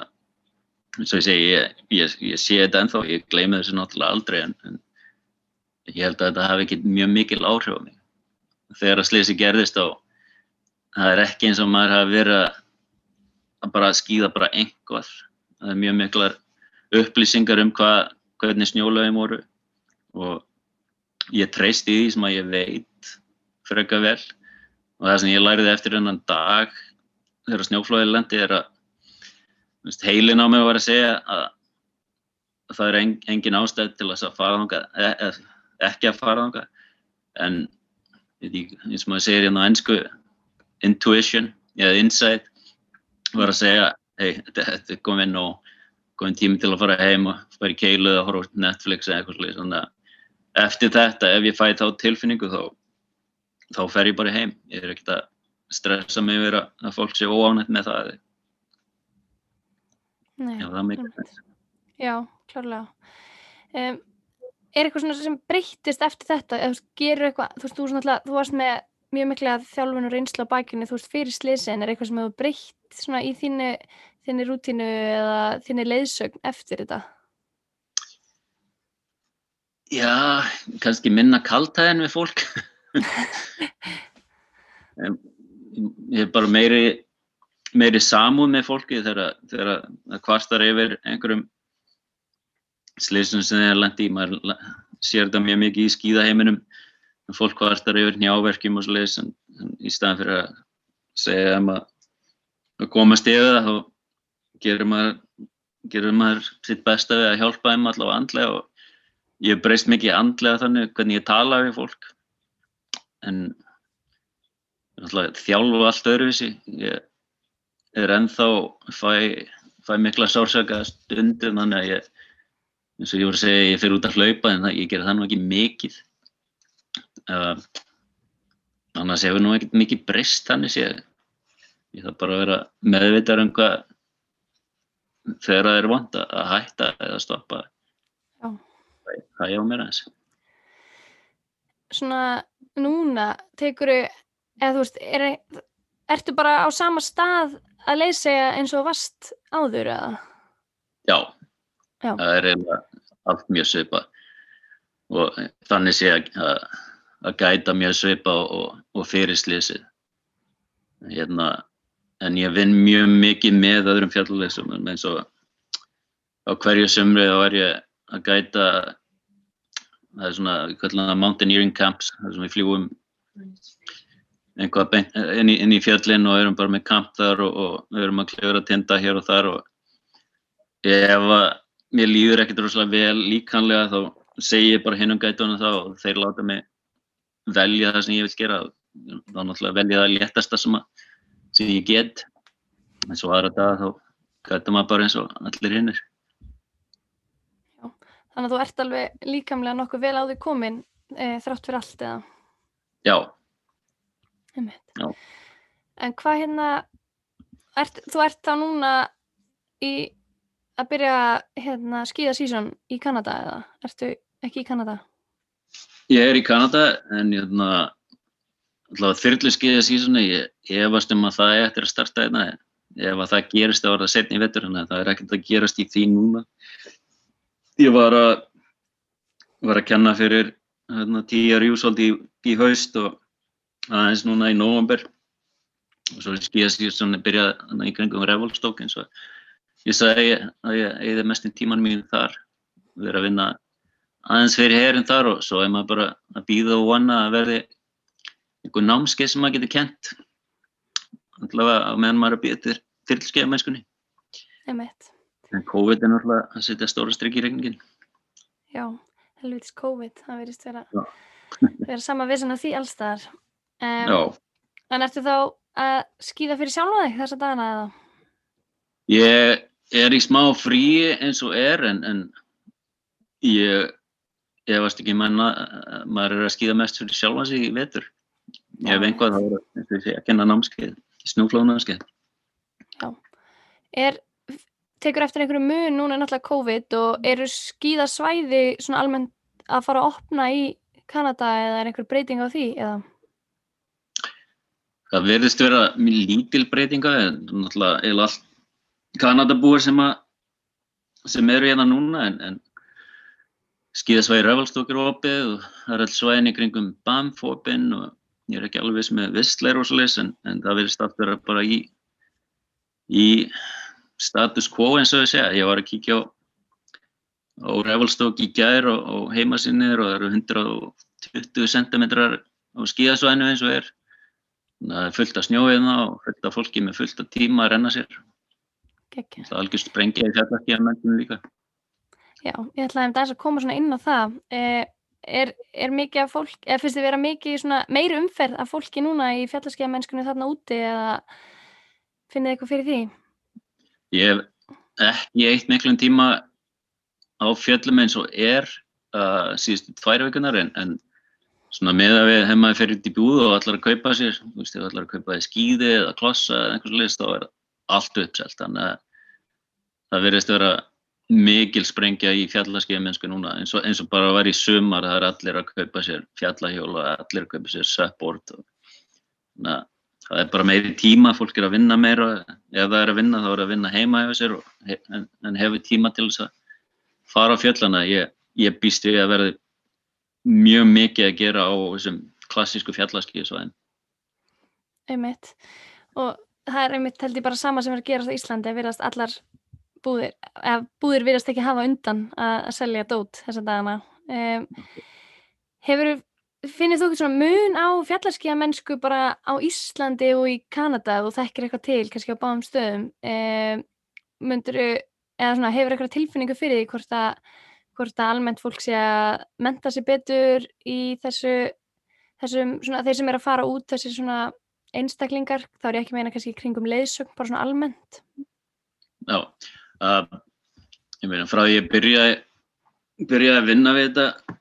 eins og ég segi, ég, ég, ég sé þetta ennþá, ég gleymi þessu náttúrulega aldrei en, en ég held að þetta hafi ekki mjög mikil áhrif á mig. Þegar að slisi gerðist á, það er ekki eins og maður hafi verið að bara skýða bara einhvað. Það er mjög miklar upplýsingar um hvað, hvernig snjólögum voru og ég treyst í því sem að ég veit freka vel og það sem ég læriði eftir hennan dag þegar snjóflóðið lendi er að heilin á mig var að segja að það er engin ástæð til að fara þangað, e e ekki að fara þangað en eins og maður segir hérna á ennsku intuition eða insight var að segja hei, þetta, er komin og komin tími til að fara heim og fara í keilu eða horfa Netflix eða eitthvað slúið svona eftir þetta ef ég fæ þá tilfinningu þá þá fer ég bara heim ég er ekkert að stressa mig yfir að fólk sé óánætt með það Nei, Já, það einmitt. sens. Já, klárlega. Um, er eitthvað svona sem breyttist eftir þetta? Eða gerur eitthvað, þú veist, þú, svona, þú varst með mjög mikla þjálfun og reynslu á bækjunni, þú veist, fyrir slisin, er eitthvað sem hefur breytt svona í þínu, þínu rútínu eða þínu leiðsögn eftir þetta? Já, kannski minna kaltæðin við fólk. Ég er bara meiri, meiri samúð með fólki þegar, það kvartar yfir einhverjum slísum sem þeir lendi í. Maður sér þetta mjög mikið í skíðaheiminum. Fólk kvartar yfir njáverkjum og slís en, en í staðan fyrir að segja þeim að, að komast yfir það þá gerir maður, gerir maður sitt besta við að hjálpa þeim allavega andlega og ég breyst mikið andlega þannig hvernig ég tala við fólk. En náttúrulega þjálfa allt öðruvísi. Ég er ennþá fæ, fæ mikla sársaka stundum þannig að ég eins og ég voru að segja ég fyrir út að hlaupa en það, ég ger það nú ekki mikið. Uh, annars hefur nú ekkert mikið breyst þannig séð ég þarf bara að vera meðvitað um hvað þegar það er vant að hætta eða stoppa það ég á mér aðeins Svona núna tekuru, eða þú veist, er, ertu bara á sama stað að leysa eins og varst áður eða? Já, Já. það er eiginlega allt mjög svipað og þannig sé að, að, að gæta mjög svipað og, og fyrir slísið. Hérna, en ég vinn mjög mikið með öðrum fjallulegsum eins og á hverju sömri þá er ég að gæta það er svona, við kallum það mountaineering camps, þar sem við fljúum einhvað beint inn í, í fjallin og erum bara með kamp þar og, og erum að kljóra tinda hér og þar og ef að mér líður ekkert rosalega vel líkanlega þá segi ég bara hinn um gætunum þá og þeir láta mig velja það sem ég vil gera. Þá náttúrulega velja það léttasta sem, að, sem ég get en svo aðra dag þá gæta maður bara eins og allir hinnir Þannig að þú ert alveg líkamlega nokkuð vel á því komin e, þrátt fyrir allt eða? Já. Já. En hvað hérna, ert, þú ert þá núna í að byrja hérna, skíða sísón í Kanada eða ertu ekki í Kanada? Ég er í Kanada en hérna, þyrlu skíða sísónu, ég efast um að það er eftir að starta einna. Hérna. Ef að það gerist er það setni í vettur, að það er ekkert að gerast í því núna. Ég var að, var að kenna fyrir hérna, tíjar júsvöld í, í haust og aðeins núna í nógumber og svo skíða sísónu byrjaði í kringum Revolstók eins og ég sagði að ég eigði mest í tíman mín þar verið að vinna aðeins fyrir herin þar og svo er maður bara að býða og vana að verði einhver námskeið sem maður getur kent allavega meðan maður er að býða til fyrirlskeiða mennskunni en COVID er náttúrulega að setja stóra strikk í regningin Já, helvitis COVID það verist vera, vera sama vissan af því allstaðar um, En ertu þá að skýða fyrir sjálfa þig þessa dagana eða? Ég er í smá frí eins og er en, en ég efast ekki manna maður er að skýða mest fyrir sjálfa sig í vetur hef einhvað að vera að kenna námskeið snúflóðnámskeið Já, er tekur eftir einhverju mun núna náttúrulega COVID og eru skýðasvæði svona almennt að fara að opna í Kanada eða er einhver breyting á því eða? Það verðist vera mjög lítil breytinga en náttúrulega eða allt Kanadabúar sem, sem eru hérna núna en, en skíðasvæði Rævalstókir opið og það er alls svæðin í kringum Banff opinn og ég er ekki alveg viss með vistleir og svolítið en, en það verðist aftur að bara í, í status quo eins og ég segja. Ég var að kíkja á, á Rævalstók í gær og, og heimasinnir og það eru 120 cm á skíðasvæðinu eins og er. Það er fullt af snjóiðna og fullt af fólki með fullt af tíma að renna sér. Það er algjör sprengið í fjallarskíðamenninu líka. Já, ég ætlaði um þess að koma svona inn á það. Eh, er, er mikið af fólk, eða finnst þið vera mikið svona meiri umferð af fólki núna í fjallarskíðamennskunni þarna úti eða finnið þið eitthvað fyrir því? Ég hef ekki eitt miklum tíma á fjallum eins og er uh, síðustu tvær vikunar en, en svona með að við hefum að ferja út í búðu og allar að kaupa sér, þú veist, allar að kaupa skíði eða klossa eða einhvers list þá er allt uppselt, þannig að það verðist að vera mikil sprengja í fjallaskeiðmennsku núna eins og, eins og bara að vera í sumar það er allir að kaupa sér fjallahjól og allir að kaupa sér na, það er bara meiri tíma fólk er að vinna meira ef það er að vinna þá er að vinna heima hefur sér og, en, en hefur tíma til þess að fara á fjallana ég, ég býst við að verði mjög mikið að gera á þessum klassísku fjallaskeiðsvæðin Einmitt. Og það er einmitt held ég bara sama sem er að gera á Íslandi að verðast allar búðir, eða búðir verðast ekki hafa undan að, að selja dót þessa dagana. Um, hefur finnir þú ekki svona mun á fjallarskíða mennsku bara á Íslandi og í Kanada og þekkir eitthvað til kannski á báðum stöðum? Um, myndur, eða svona hefur eitthvað tilfinningu fyrir því hvort að hvort að almennt fólk sé að menta sér betur í þessu þessum svona þeir sem er að fara út þessi svona einstaklingar, þá er ég ekki meina kannski kringum leiðsögn, bara svona almennt. Já uh, ég meina frá því ég byrjaði byrjaði að vinna við þetta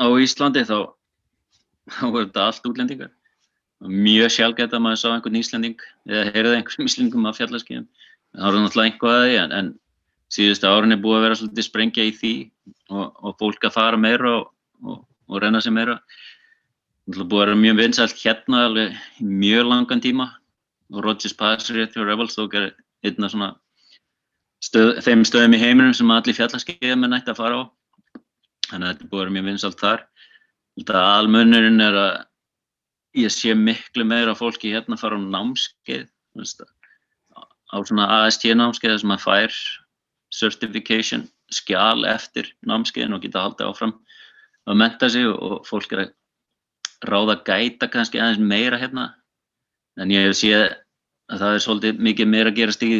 á Íslandi þá þá var þetta allt útlendingar. Mjög sjálfgætt að maður sá einhvern Íslanding eða heyrði einhvern Íslandingum af fjallarskíðum það var náttúrulega einhvað að því en, en síðustu árin er búið að vera svolítið sprengja í því og, og fólk að fara meira og, og, og reyna sig meira. Það búið að vera mjög vinsælt hérna alveg mjög langan tíma. Og Rodgers Pass rétt hjá Revelstoke er einn af svona stöð, þeim stöðum í heiminum sem allir fjallarskeiðum er nætt að fara á. Þannig að þetta búið að vera mjög vinsælt þar. Almunurinn er að ég sé miklu meira fólki hérna að fara á námskeið, á svona AST námskeið sem að fær certification skjál eftir námskeiðin og geta haldið áfram að menta sig og fólk er að ráða gæta kannski aðeins meira hérna en ég hef séð að það er svolítið mikið meira að gerast í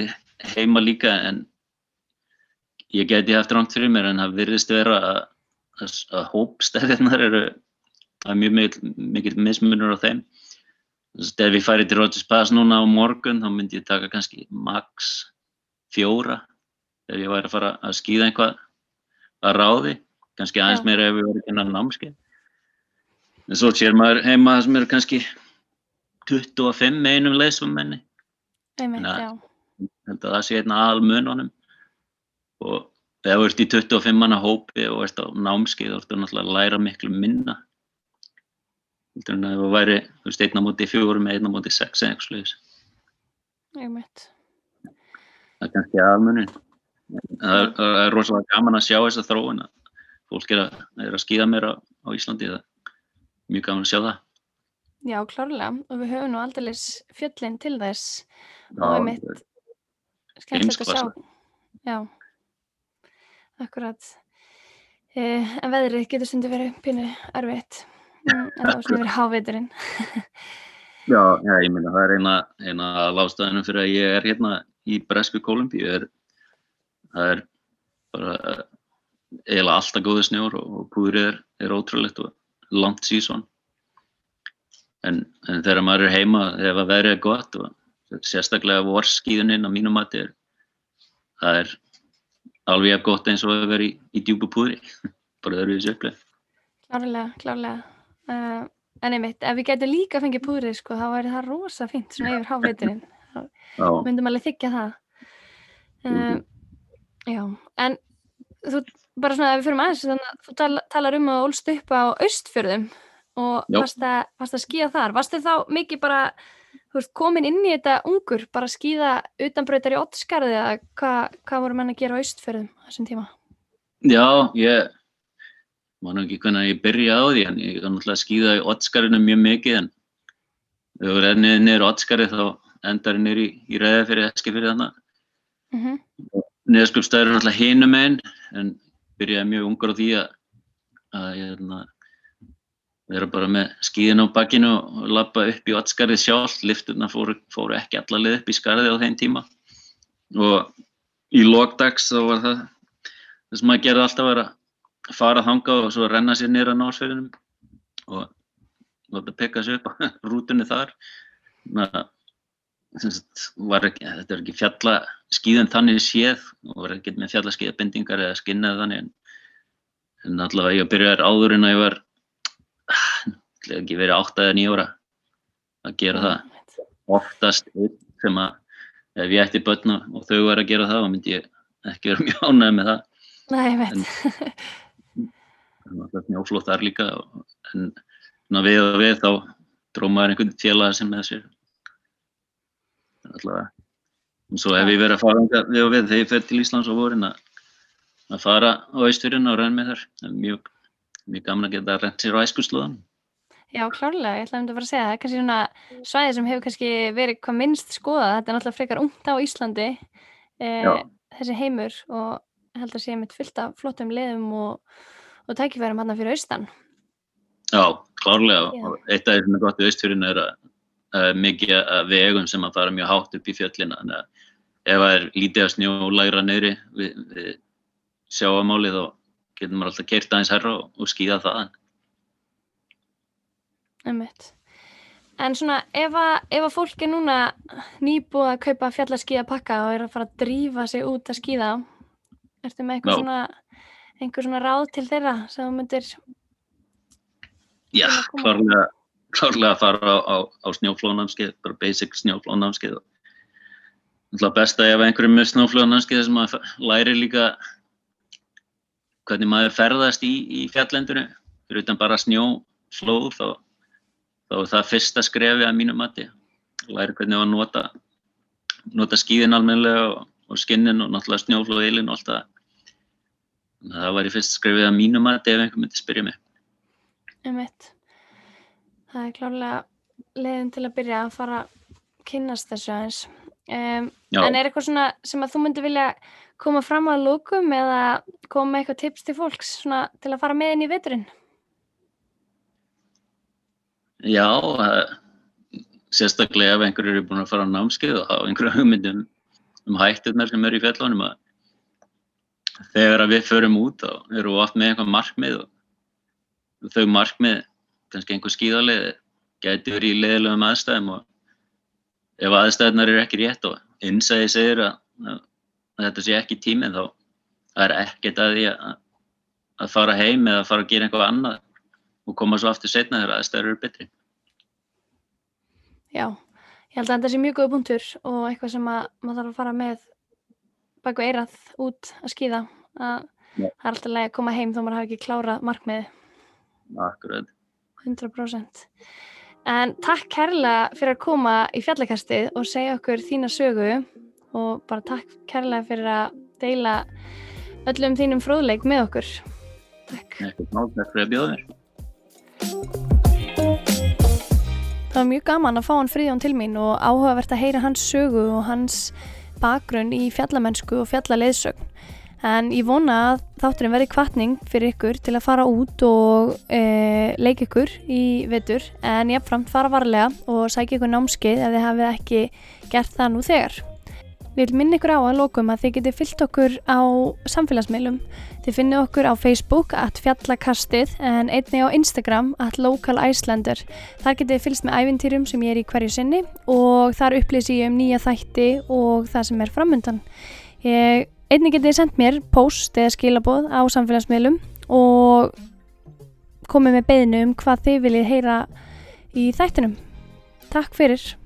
heima líka en ég geti haft rámt fyrir mér en það virðist vera að, að, að hópstæðirnar eru að mjög mikil, mikil mismunur á þeim. Þess að ef ég færi til Rodgers Pass núna á morgun þá myndi ég taka kannski max fjóra ef ég væri að fara að skýða einhvað að ráði kannski aðeins meira ef ég væri að kynna námskeið. En svo sér maður heima sem eru kannski 25 með einum leysum menni þannig að það sé einna almununum og ef þú ert í 25 manna hópi og ert á námskið þá ertu náttúrulega að læra miklu minna. Heldur en að þú væri þú veist, einna móti fjórum eða einna móti sex eða eitthvað sluðis einmitt. það er kannski aðmunin það er, það er rosalega gaman að sjá þessa þróun fólk er að, er að skýða mér á, á Íslandi það er mjög gaman að sjá það. Já, klárlega. Og við höfum nú aldrei fjöllin til þess. Já, og einmitt skemmtilegt að sjá. Já, akkurat. Eh, en veðrið getur stundu verið pínu erfitt. Mm, en það var svona verið háviturinn. Já, já, ég meina það er eina, eina lástæðinu fyrir að ég er hérna í Bresku Kolumbíu það er bara eiginlega alltaf góði snjór og, púðrið er, er ótrúlegt og langt sísón en, en þegar maður er heima ef að veðrið er gott og sérstaklega vorskíðuninn á mínum mati er það er alveg jafn gott eins og að vera í, í djúpu púðri. Bara það eru þessu uppleið Klárlega, klárlega. Uh, en einmitt, ef við getum líka fengið púðrið, sko, þá væri það rosa fínt svona yfir háviturinn. Já, myndum alveg þykja það. Um, já, en þú, bara svona ef við fyrir aðeins þannig að þú tala, talar um að ólst upp á austfjörðum og varst að, varst að skýða þar. Varstu þá mikið bara þú veist, komin inn í þetta ungur bara að skýða utanbrautar í Ottskarði eða hvað hva voru menn að gera á austfjörðum á þessum tíma? Já, ég man nú ekki hvernig ég byrja á því en ég kan náttúrulega skýða í Ottskarinu mjög mikið en ef við rennið niður Ottskarið þá endar ég niður í, í ræði fyrir eski fyrir þannig. Mm Niðurskjöpstæður er náttúrulega hinum einn en byrjaði mjög ungar á því að, að ég hérna, vera bara með skíðin á bakkinu og lappa upp í Ottskarið sjálf. Lifturna fóru, fóru ekki allarleið upp í skarið á þeim tíma og í lokdags þá var það það sem maður gerði alltaf var að fara þangað og svo renna sér niður á nársferðinum og láta pekka sér upp á rútunni þar að, var ekki, þetta er ekki fjalla skíðan þannig séð og var ekki með fjalla skíðabindingar eða skinnað þannig en, en allavega ég byrjaði áður en að ég var ætli ekki verið 8 eða 9 ára að gera það. Oftast einn sem að ef ég ætti börn og þau var að gera það þá myndi ég ekki vera mjög ánægð með það. Nei, ég veit það var alltaf snjóflóð þar líka en við og við þá dró maður einhvern félaga sem með sér. Allavega og svo hef ég verið að fara við og við þegar ég fer til Íslands á vorin að, fara á austurinn og renna með þar það er mjög, mjög gaman að geta rent sér á æskuslóðan Já, klárlega, ég ætla að mynda bara að segja það. Kannski svona svæði sem hefur kannski verið hvað minnst skoðað, þetta er náttúrulega frekar ungt á Íslandi eh, þessi heimur og held að sé mitt fullt af flottum liðum og, og tækifærum hann fyrir austan. Já, klárlega Já. og eitt af því sem er gott í austfjörðinu er að uh, mikið af vegum sem að fara mjög hátt upp í fjöllina þannig að ef það er lítið af snjó lægra neyri við, við sjáamáli þá getur maður alltaf keirt aðeins herra og, og skýða það Einmitt. En svona ef að, ef að fólk er núna nýbúið að kaupa fjallaskíða pakka og er að fara að drífa sig út að skíða ertu með Já. svona einhver svona ráð til þeirra sem þú myndir Já, klárlega, klárlega að fara á, á, á snjóflóðnámskeið, bara basic snjóflóðnámskeið. Það er best að ef einhverjum með snjóflóðnámskeið sem maður læri líka hvernig maður ferðast í, í fjallendinu, fyrir utan bara snjóflóð, þá, þá er það fyrsta skrefi að mínu mati. Læri hvernig að nota, nota skíðin almennilega og, og skinnin og náttúrulega snjóflóðilin og allt það. Það væri fyrst skrefið að mínu mati ef einhver myndi spyrja mig. Einmitt. Það er klárlega leiðin til að byrja að fara að kynnast þessu aðeins. Um, en er eitthvað svona sem að þú myndir vilja koma fram að lókum eða koma með eitthvað tips til fólks svona til að fara með inn í veturinn? Já, það- sérstaklega ef einhverjur eru búin að fara á námskeið og hafa einhverju hugmyndum um hætturnar sem eru í fjallunum að þegar að við förum út þá erum við oft með einhver markmið og þau markmið, kannski einhver skíðalið gæti verið í leiðilegum aðstæðum og ef aðstæðnar eru ekki rétt og innsæði segir að, að, þetta sé ekki tíminn þá er ekkert að því að, að fara heim eða fara að gera eitthvað annað og koma svo aftur setna þegar aðstæður eru betri. Já, ég held að þetta sé mjög góð punktur og eitthvað sem að maður þarf að fara með baku eirað út að skýða að Já. það er alltaf leið að koma heim þó maður hafi ekki klárað markmiði akkurat 100% en takk kærlega fyrir að koma í fjallakastið og segja okkur þína sögu og bara takk kærlega fyrir að deila öllum þínum fróðleik með okkur takk takk fyrir að bjóða mér Það var mjög gaman að fá hann friðjón til mín og áhugavert að heyra hans sögu og hans bakgrunn í fjallamennsku og fjallaleðsögn. En ég vona að þátturinn verði kvartning fyrir ykkur til að fara út og e, leika ykkur í vetur en jáfnframt fara varlega og sækja ykkur námskeið ef þið hafið ekki gert það nú þegar. Við vil minna ykkur á að lókum að þið getið fyllt okkur á samfélagsmiðlum. Þið finnið okkur á Facebook at fjallakastið en einnig á Instagram at localislander. Þar getið þið fylgst með ævintýrum sem ég er í hverju sinni og þar upplýsi ég um nýja þætti og það sem er framöndan. Ég, einnig getið sendt mér post eða skilaboð á samfélagsmiðlum og komið með beðinu um hvað þið viljið heyra í þættinum. Takk fyrir!